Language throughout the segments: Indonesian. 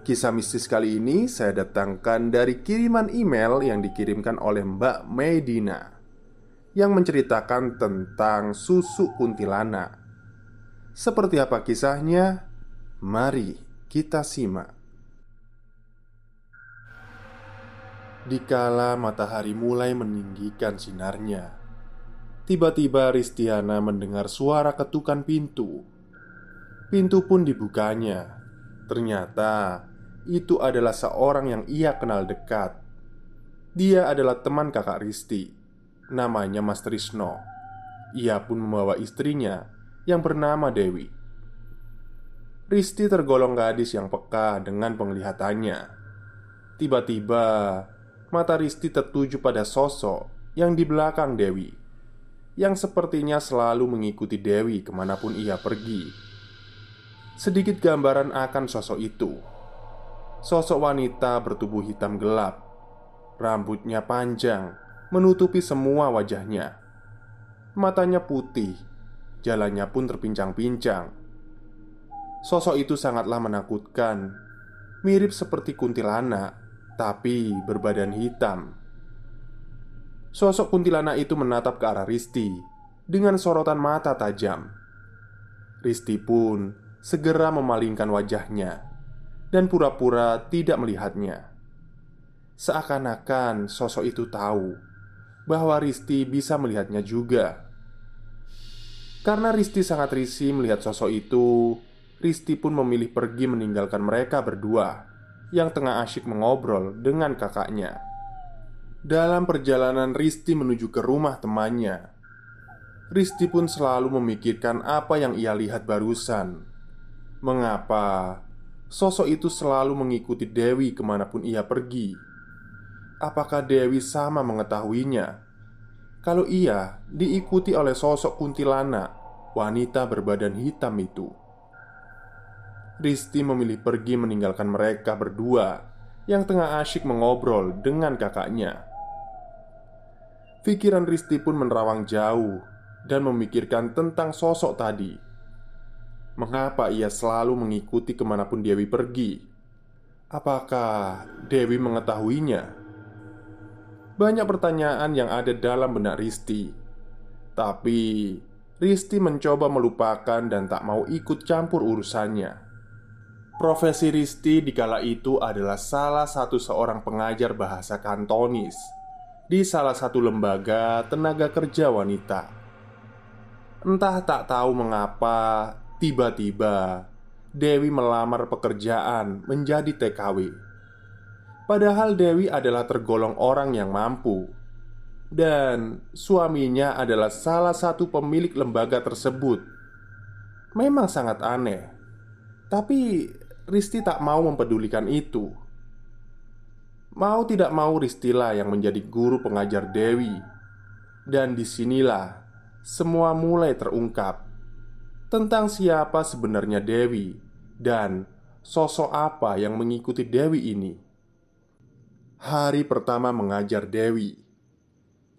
Kisah mistis kali ini saya datangkan dari kiriman email yang dikirimkan oleh Mbak Medina Yang menceritakan tentang susu kuntilanak. Seperti apa kisahnya? Mari kita simak. Dikala matahari mulai meninggikan sinarnya Tiba-tiba Ristiana mendengar suara ketukan pintu. Pintu pun dibukanya. Ternyata itu adalah seorang yang ia kenal dekat. Dia adalah teman kakak Risti, namanya Mas Trisno. Ia pun membawa istrinya yang bernama Dewi. Risti tergolong gadis yang peka dengan penglihatannya. Tiba-tiba, mata Risti tertuju pada sosok yang di belakang Dewi, yang sepertinya selalu mengikuti Dewi ke mana pun ia pergi. Sedikit gambaran akan sosok itu Sosok wanita bertubuh hitam gelap Rambutnya panjang Menutupi semua wajahnya. Matanya putih Jalannya pun terpincang-pincang. Sosok itu sangatlah menakutkan Mirip seperti kuntilanak Tapi berbadan hitam. Sosok kuntilanak itu menatap ke arah Risti Dengan sorotan mata tajam. Risti pun segera memalingkan wajahnya dan pura-pura tidak melihatnya. Seakan-akan sosok itu tahu bahwa Risti bisa melihatnya juga. Karena Risti sangat risih melihat sosok itu, Risti pun memilih pergi meninggalkan mereka berdua yang tengah asyik mengobrol dengan kakaknya. Dalam perjalanan Risti menuju ke rumah temannya, Risti pun selalu memikirkan apa yang ia lihat barusan. Mengapa Sosok itu selalu mengikuti Dewi ke mana pun ia pergi. Apakah Dewi sama mengetahuinya? Kalau ia diikuti oleh sosok kuntilanak, wanita berbadan hitam itu. Risti memilih pergi meninggalkan mereka berdua yang tengah asyik mengobrol dengan kakaknya. Pikiran Risti pun menerawang jauh dan memikirkan tentang sosok tadi Mengapa ia selalu mengikuti ke mana pun Dewi pergi? Apakah Dewi mengetahuinya? Banyak pertanyaan yang ada dalam benak Risti Tapi Risti mencoba melupakan dan tak mau ikut campur urusannya Profesi Risti di kala itu adalah salah satu seorang pengajar bahasa kantonis Di salah satu lembaga tenaga kerja wanita Entah tak tahu mengapa Tiba-tiba Dewi melamar pekerjaan menjadi TKW. Padahal Dewi adalah tergolong orang yang mampu, dan suaminya adalah salah satu pemilik lembaga tersebut. Memang sangat aneh, tapi Risti tak mau mempedulikan itu. Mau tidak mau Ristilah yang menjadi guru pengajar Dewi Dan di sinilah semua mulai terungkap tentang siapa sebenarnya Dewi dan sosok apa yang mengikuti Dewi ini. Hari pertama mengajar Dewi,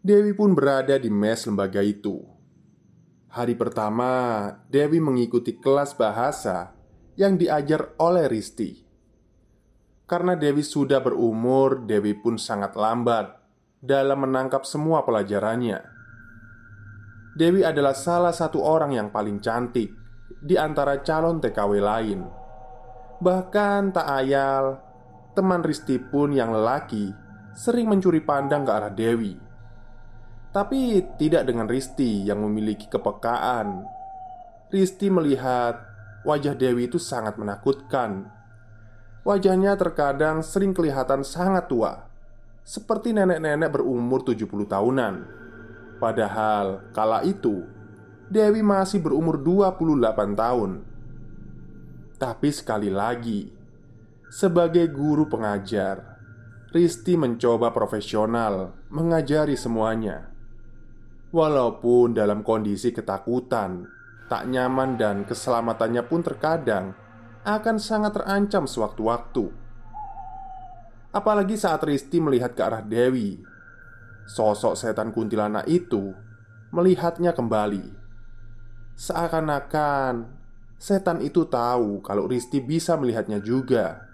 Dewi pun berada di mes lembaga itu. Hari pertama, Dewi mengikuti kelas bahasa yang diajar oleh Risti. Karena Dewi sudah berumur, Dewi pun sangat lambat dalam menangkap semua pelajarannya. Dewi adalah salah satu orang yang paling cantik di antara calon TKW lain. Bahkan tak ayal, teman Risti pun yang lelaki sering mencuri pandang ke arah Dewi. Tapi tidak dengan Risti yang memiliki kepekaan. Risti melihat wajah Dewi itu sangat menakutkan Wajahnya terkadang sering kelihatan sangat tua Seperti nenek-nenek berumur 70 tahunan Padahal kala itu Dewi masih berumur 28 tahun Tapi sekali lagi Sebagai guru pengajar Risti mencoba profesional mengajari semuanya Walaupun dalam kondisi ketakutan Tak nyaman dan keselamatannya pun terkadang akan sangat terancam sewaktu-waktu. Apalagi saat Risti melihat ke arah Dewi, sosok setan kuntilanak itu melihatnya kembali. Seakan-akan setan itu tahu kalau Risti bisa melihatnya juga.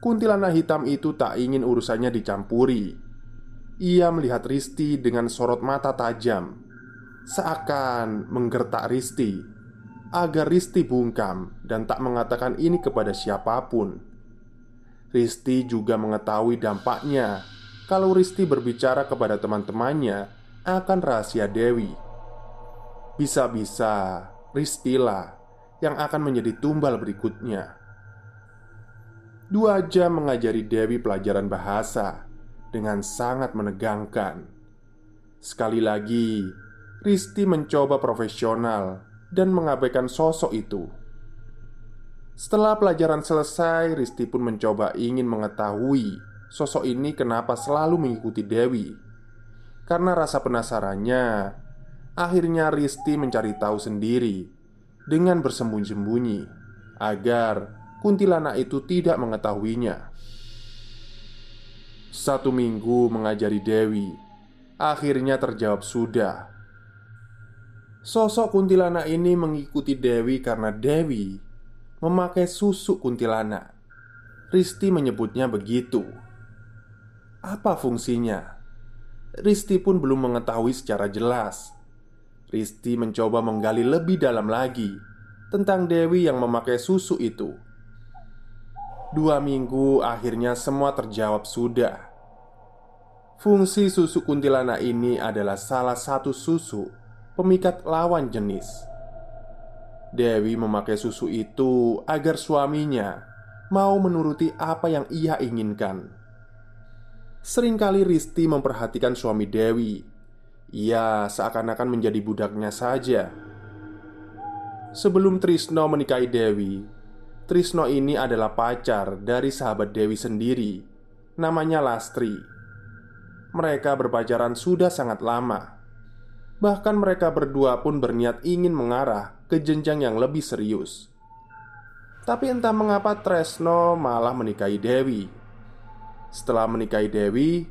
Kuntilanak hitam itu tak ingin urusannya dicampuri. Ia melihat Risti dengan sorot mata tajam, seakan menggertak Risti agar Risti bungkam dan tak mengatakan ini kepada siapa pun. Risti juga mengetahui dampaknya kalau Risti berbicara kepada teman-temannya akan rahasia Dewi. Bisa-bisa Ristilah yang akan menjadi tumbal berikutnya. Dua jam mengajari Dewi pelajaran bahasa dengan sangat menegangkan. Sekali lagi, Risti mencoba profesional dan mengabaikan sosok itu. Setelah pelajaran selesai, Risti pun mencoba ingin mengetahui sosok ini kenapa selalu mengikuti Dewi. Karena rasa penasarannya, akhirnya Risti mencari tahu sendiri dengan bersembunyi-sembunyi agar kuntilanak itu tidak mengetahuinya. Satu minggu mengajari Dewi, akhirnya terjawab sudah Sosok kuntilanak ini mengikuti Dewi karena Dewi memakai susu kuntilanak. Risti menyebutnya begitu. Apa fungsinya? Risti pun belum mengetahui secara jelas. Risti mencoba menggali lebih dalam lagi tentang Dewi yang memakai susu itu. Dua minggu akhirnya semua terjawab sudah. Fungsi susu kuntilanak ini adalah salah satu susu pemikat lawan jenis. Dewi memakai susu itu agar suaminya mau menuruti apa yang ia inginkan. Seringkali Risti memperhatikan suami Dewi. Ia seakan-akan menjadi budaknya saja. Sebelum Trisno menikahi Dewi, Trisno ini adalah pacar dari sahabat Dewi sendiri, namanya Lastri. Mereka berpacaran sudah sangat lama. Bahkan mereka berdua pun berniat ingin mengarah ke jenjang yang lebih serius. Tapi entah mengapa Tresno malah menikahi Dewi. Setelah menikahi Dewi,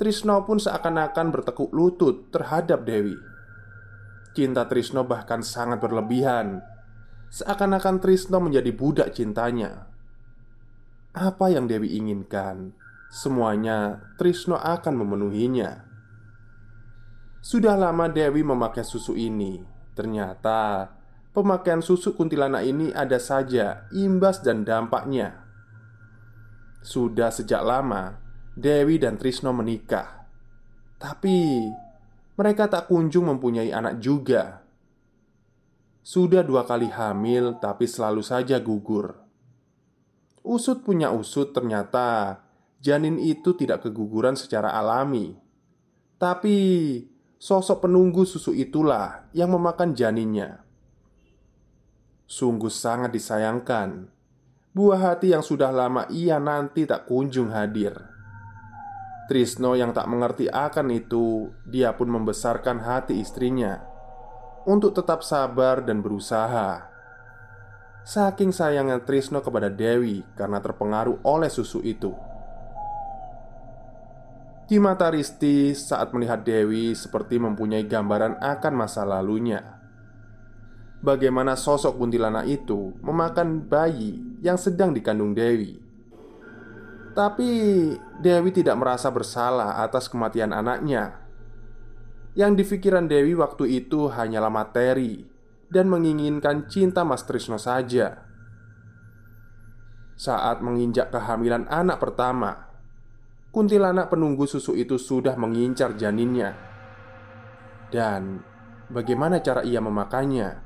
Trisno pun seakan-akan bertekuk lutut terhadap Dewi. Cinta Trisno bahkan sangat berlebihan, seakan-akan Trisno menjadi budak cintanya. Apa yang Dewi inginkan, semuanya Trisno akan memenuhinya. Sudah lama Dewi memakai susu ini. Ternyata pemakaian susu kuntilanak ini ada saja imbas dan dampaknya. Sudah sejak lama Dewi dan Trisno menikah. Tapi mereka tak kunjung mempunyai anak juga. Sudah dua kali hamil, tapi selalu saja gugur. Usut punya usut, ternyata janin itu tidak keguguran secara alami, tapi Sosok penunggu susu itulah yang memakan janinnya. Sungguh sangat disayangkan Buah hati yang sudah lama ia nanti tak kunjung hadir Trisno yang tak mengerti akan itu, dia pun membesarkan hati istrinya untuk tetap sabar dan berusaha. Saking sayangnya Trisno kepada Dewi karena terpengaruh oleh susu itu. Di mata Risti saat melihat Dewi seperti mempunyai gambaran akan masa lalunya. Bagaimana sosok kuntilanak itu memakan bayi yang sedang dikandung Dewi tapi Dewi tidak merasa bersalah atas kematian anaknya. Yang dipikiran Dewi waktu itu hanyalah materi dan menginginkan cinta Mas Trisno saja. Saat menginjak kehamilan anak pertama, kuntilanak penunggu susu itu sudah mengincar janinnya. Dan bagaimana cara ia memakannya?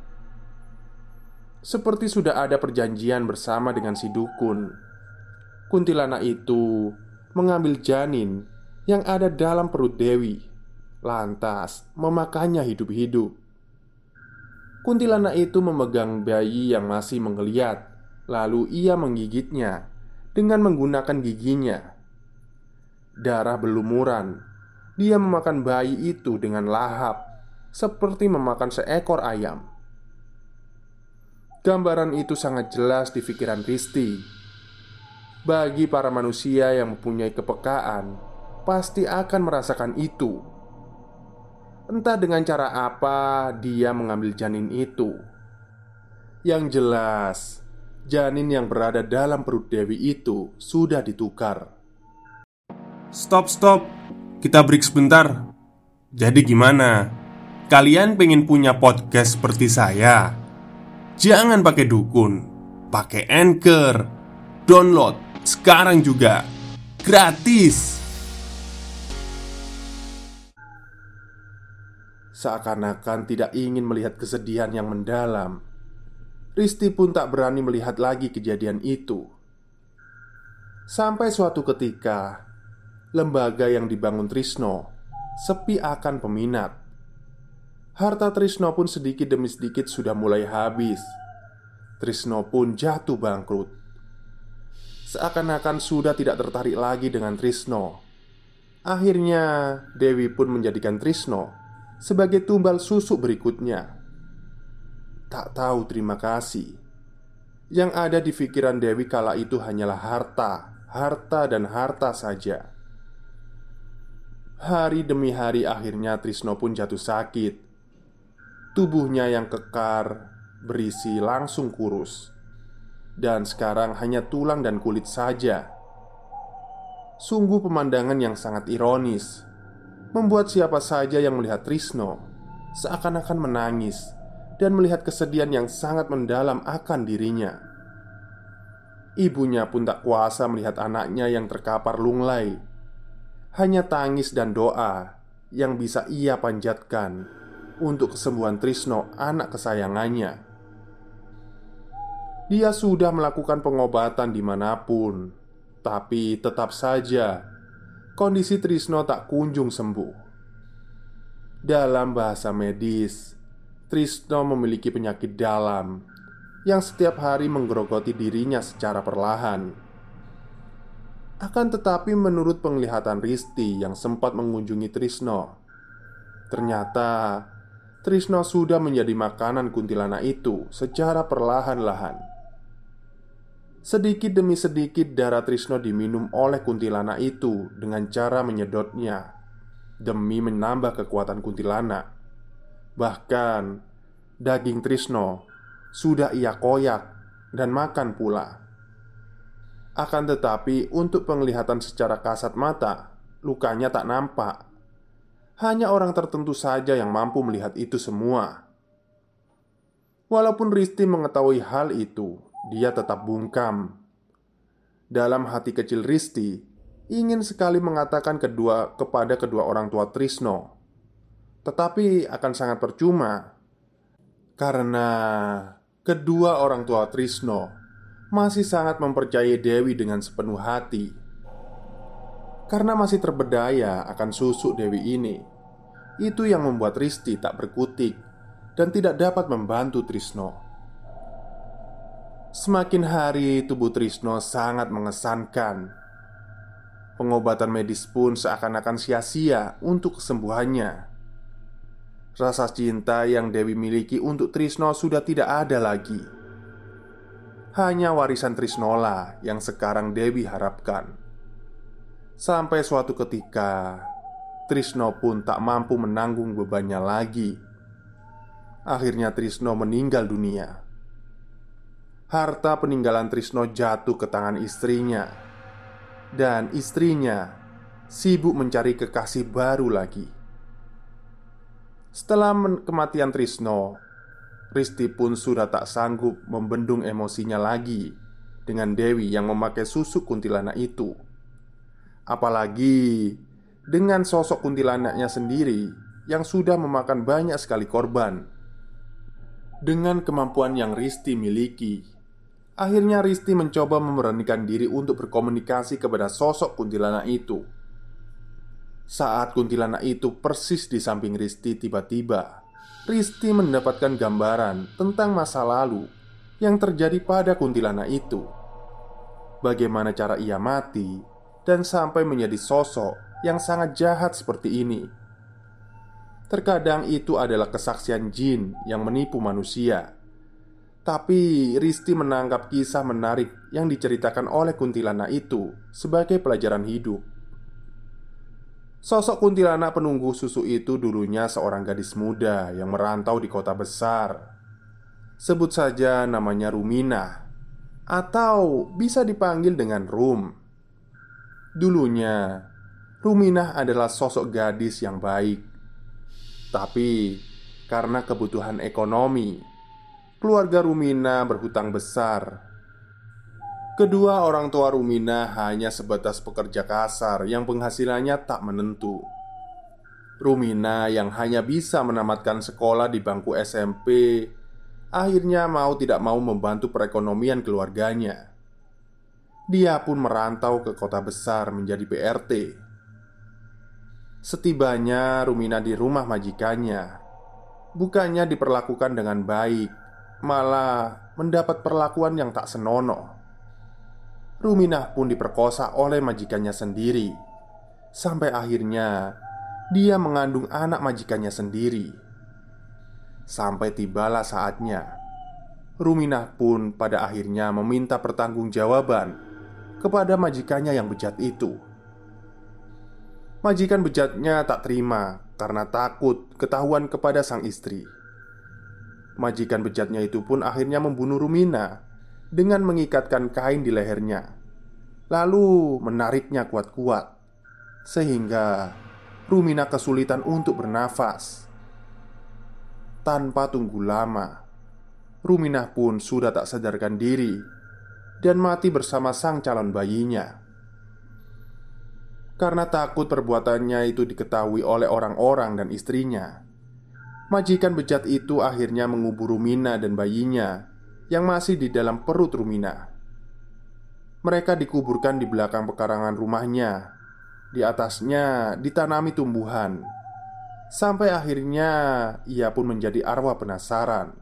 Seperti sudah ada perjanjian bersama dengan si dukun kuntilanak itu mengambil janin yang ada dalam perut Dewi, lantas memakannya hidup-hidup. Kuntilanak itu memegang bayi yang masih menggeliat, lalu ia menggigitnya dengan menggunakan giginya. Darah berlumuran, dia memakan bayi itu dengan lahap, seperti memakan seekor ayam. Gambaran itu sangat jelas di pikiran Risti bagi para manusia yang mempunyai kepekaan, pasti akan merasakan itu. Entah dengan cara apa dia mengambil janin itu. Yang jelas, janin yang berada dalam perut Dewi itu sudah ditukar. Stop, stop, kita break sebentar. Jadi, gimana? Kalian pengen punya podcast seperti saya? Jangan pakai dukun, pakai anchor, download sekarang juga gratis. Seakan-akan tidak ingin melihat kesedihan yang mendalam, Risti pun tak berani melihat lagi kejadian itu. Sampai suatu ketika, lembaga yang dibangun Trisno sepi akan peminat. Harta Trisno pun sedikit demi sedikit sudah mulai habis. Trisno pun jatuh bangkrut. Seakan-akan sudah tidak tertarik lagi dengan Trisno. Akhirnya Dewi pun menjadikan Trisno Sebagai tumbal susu berikutnya. Tak tahu terima kasih. Yang ada di pikiran Dewi kala itu hanyalah harta Harta dan harta saja. Hari demi hari akhirnya Trisno pun jatuh sakit Tubuhnya yang kekar Berisi langsung kurus dan sekarang hanya tulang dan kulit saja. Sungguh pemandangan yang sangat ironis, membuat siapa saja yang melihat Trisno seakan-akan menangis dan melihat kesedihan yang sangat mendalam akan dirinya. Ibunya pun tak kuasa melihat anaknya yang terkapar lunglai. Hanya tangis dan doa yang bisa ia panjatkan untuk kesembuhan Trisno, anak kesayangannya. Dia sudah melakukan pengobatan di mana pun, tapi tetap saja kondisi Trisno tak kunjung sembuh. Dalam bahasa medis, Trisno memiliki penyakit dalam yang setiap hari menggerogoti dirinya secara perlahan. Akan tetapi, menurut penglihatan Risti yang sempat mengunjungi Trisno, ternyata Trisno sudah menjadi makanan kuntilanak itu secara perlahan-lahan. Sedikit demi sedikit darah Trisno diminum oleh kuntilanak itu dengan cara menyedotnya Demi menambah kekuatan kuntilanak. Bahkan daging Trisno sudah ia koyak dan makan pula. Akan tetapi untuk penglihatan secara kasat mata Lukanya tak nampak Hanya orang tertentu saja yang mampu melihat itu semua Walaupun Risti mengetahui hal itu dia tetap bungkam. Dalam hati kecil Risti, ingin sekali mengatakan kedua kepada kedua orang tua Trisno, tetapi akan sangat percuma karena kedua orang tua Trisno masih sangat mempercayai Dewi dengan sepenuh hati. Karena masih terbedaya akan susuk Dewi ini, itu yang membuat Risti tak berkutik dan tidak dapat membantu Trisno. Semakin hari tubuh Trisno sangat mengesankan Pengobatan medis pun seakan-akan sia-sia untuk kesembuhannya. Rasa cinta yang Dewi miliki untuk Trisno sudah tidak ada lagi. Hanya warisan Trisnola yang sekarang Dewi harapkan. Sampai suatu ketika, Trisno pun tak mampu menanggung bebannya lagi. Akhirnya Trisno meninggal dunia. Harta peninggalan Trisno jatuh ke tangan istrinya, dan istrinya sibuk mencari kekasih baru lagi. Setelah kematian Trisno, Risti pun sudah tak sanggup membendung emosinya lagi dengan Dewi yang memakai susuk kuntilanak itu. Apalagi dengan sosok kuntilanaknya sendiri yang sudah memakan banyak sekali korban. Dengan kemampuan yang Risti miliki, akhirnya Risti mencoba memberanikan diri untuk berkomunikasi kepada sosok kuntilanak itu saat kuntilanak itu persis di samping Risti tiba-tiba Risti mendapatkan gambaran tentang masa lalu yang terjadi pada kuntilanak itu Bagaimana cara ia mati dan sampai menjadi sosok yang sangat jahat seperti ini Terkadang itu adalah kesaksian jin yang menipu manusia Tapi Risti menangkap kisah menarik yang diceritakan oleh kuntilanak itu sebagai pelajaran hidup Sosok kuntilanak penunggu susu itu dulunya seorang gadis muda yang merantau di kota besar. Sebut saja namanya Rumina, atau bisa dipanggil dengan Rum. Dulunya, Rumina adalah sosok gadis yang baik, tapi karena kebutuhan ekonomi, keluarga Rumina berhutang besar Kedua orang tua Rumina hanya sebatas pekerja kasar yang penghasilannya tak menentu. Rumina yang hanya bisa menamatkan sekolah di bangku SMP akhirnya mau tidak mau membantu perekonomian keluarganya. Dia pun merantau ke kota besar menjadi PRT. Setibanya Rumina di rumah majikannya, bukannya diperlakukan dengan baik, malah mendapat perlakuan yang tak senonoh. Ruminah pun diperkosa oleh majikannya sendiri. Sampai akhirnya dia mengandung anak majikannya sendiri. Sampai tibalah saatnya Ruminah pun pada akhirnya meminta pertanggungjawaban Kepada majikannya yang bejat itu Majikan bejatnya tak terima karena takut ketahuan kepada sang istri Majikan bejatnya itu pun akhirnya membunuh Rumina dengan mengikatkan kain di lehernya, lalu menariknya kuat-kuat sehingga Rumina kesulitan untuk bernafas. Tanpa tunggu lama, Ruminah pun sudah tak sadarkan diri dan mati bersama sang calon bayinya. Karena takut perbuatannya itu diketahui oleh orang-orang dan istrinya, majikan bejat itu akhirnya mengubur Rumina dan bayinya yang masih di dalam perut Rumina. Mereka dikuburkan di belakang pekarangan rumahnya. Di atasnya ditanami tumbuhan. Sampai akhirnya ia pun menjadi arwah penasaran.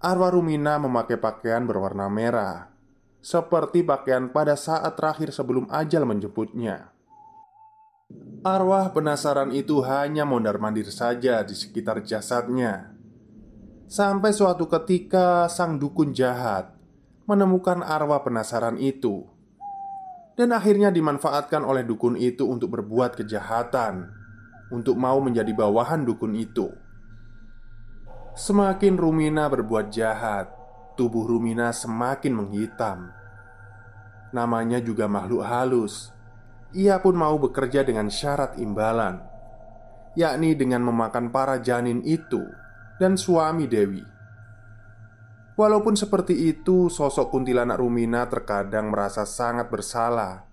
Arwah Rumina memakai pakaian berwarna merah, seperti pakaian pada saat terakhir sebelum ajal menjemputnya. Arwah penasaran itu hanya mondar-mandir saja di sekitar jasadnya Sampai suatu ketika sang dukun jahat menemukan arwah penasaran itu Dan akhirnya dimanfaatkan oleh dukun itu untuk berbuat kejahatan Untuk mau menjadi bawahan dukun itu Semakin Rumina berbuat jahat Tubuh Rumina semakin menghitam Namanya juga makhluk halus Ia pun mau bekerja dengan syarat imbalan Yakni dengan memakan para janin itu dan suami Dewi. Walaupun seperti itu, sosok kuntilanak Rumina terkadang merasa sangat bersalah.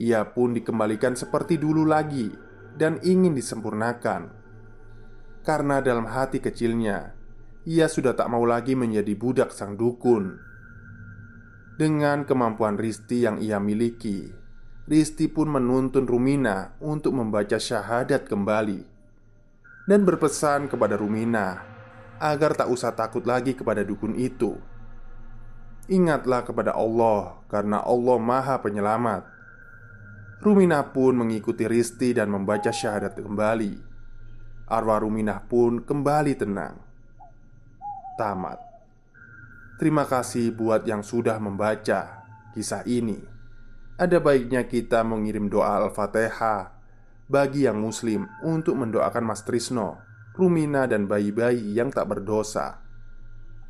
Ia pun dikembalikan seperti dulu lagi dan ingin disempurnakan. Karena dalam hati kecilnya, ia sudah tak mau lagi menjadi budak sang dukun. Dengan kemampuan Risti yang ia miliki, Risti pun menuntun Rumina untuk membaca syahadat kembali dan berpesan kepada Rumina agar tak usah takut lagi kepada dukun itu. Ingatlah kepada Allah, karena Allah Maha Penyelamat. Ruminah pun mengikuti Risti dan membaca syahadat kembali. Arwah Ruminah pun kembali tenang. Tamat. Terima kasih buat yang sudah membaca kisah ini. Ada baiknya kita mengirim doa Al-Fatihah bagi yang Muslim untuk mendoakan Mas Trisno, Rumina, dan bayi-bayi yang tak berdosa.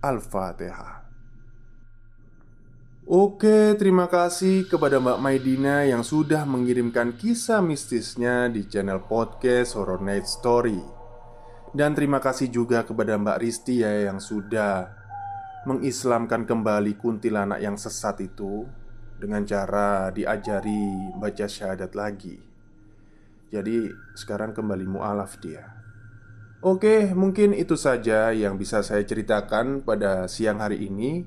Al-Fatihah. Oke, terima kasih kepada Mbak Maidina yang sudah mengirimkan kisah mistisnya di channel podcast Horror Night Story. Dan terima kasih juga kepada Mbak Risti ya yang sudah mengislamkan kembali kuntilanak yang sesat itu dengan cara diajari baca syahadat lagi. Jadi sekarang kembali mualaf dia. Oke, mungkin itu saja yang bisa saya ceritakan pada siang hari ini.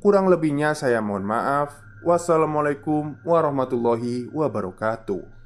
Kurang lebihnya saya mohon maaf. Wassalamualaikum warahmatullahi wabarakatuh.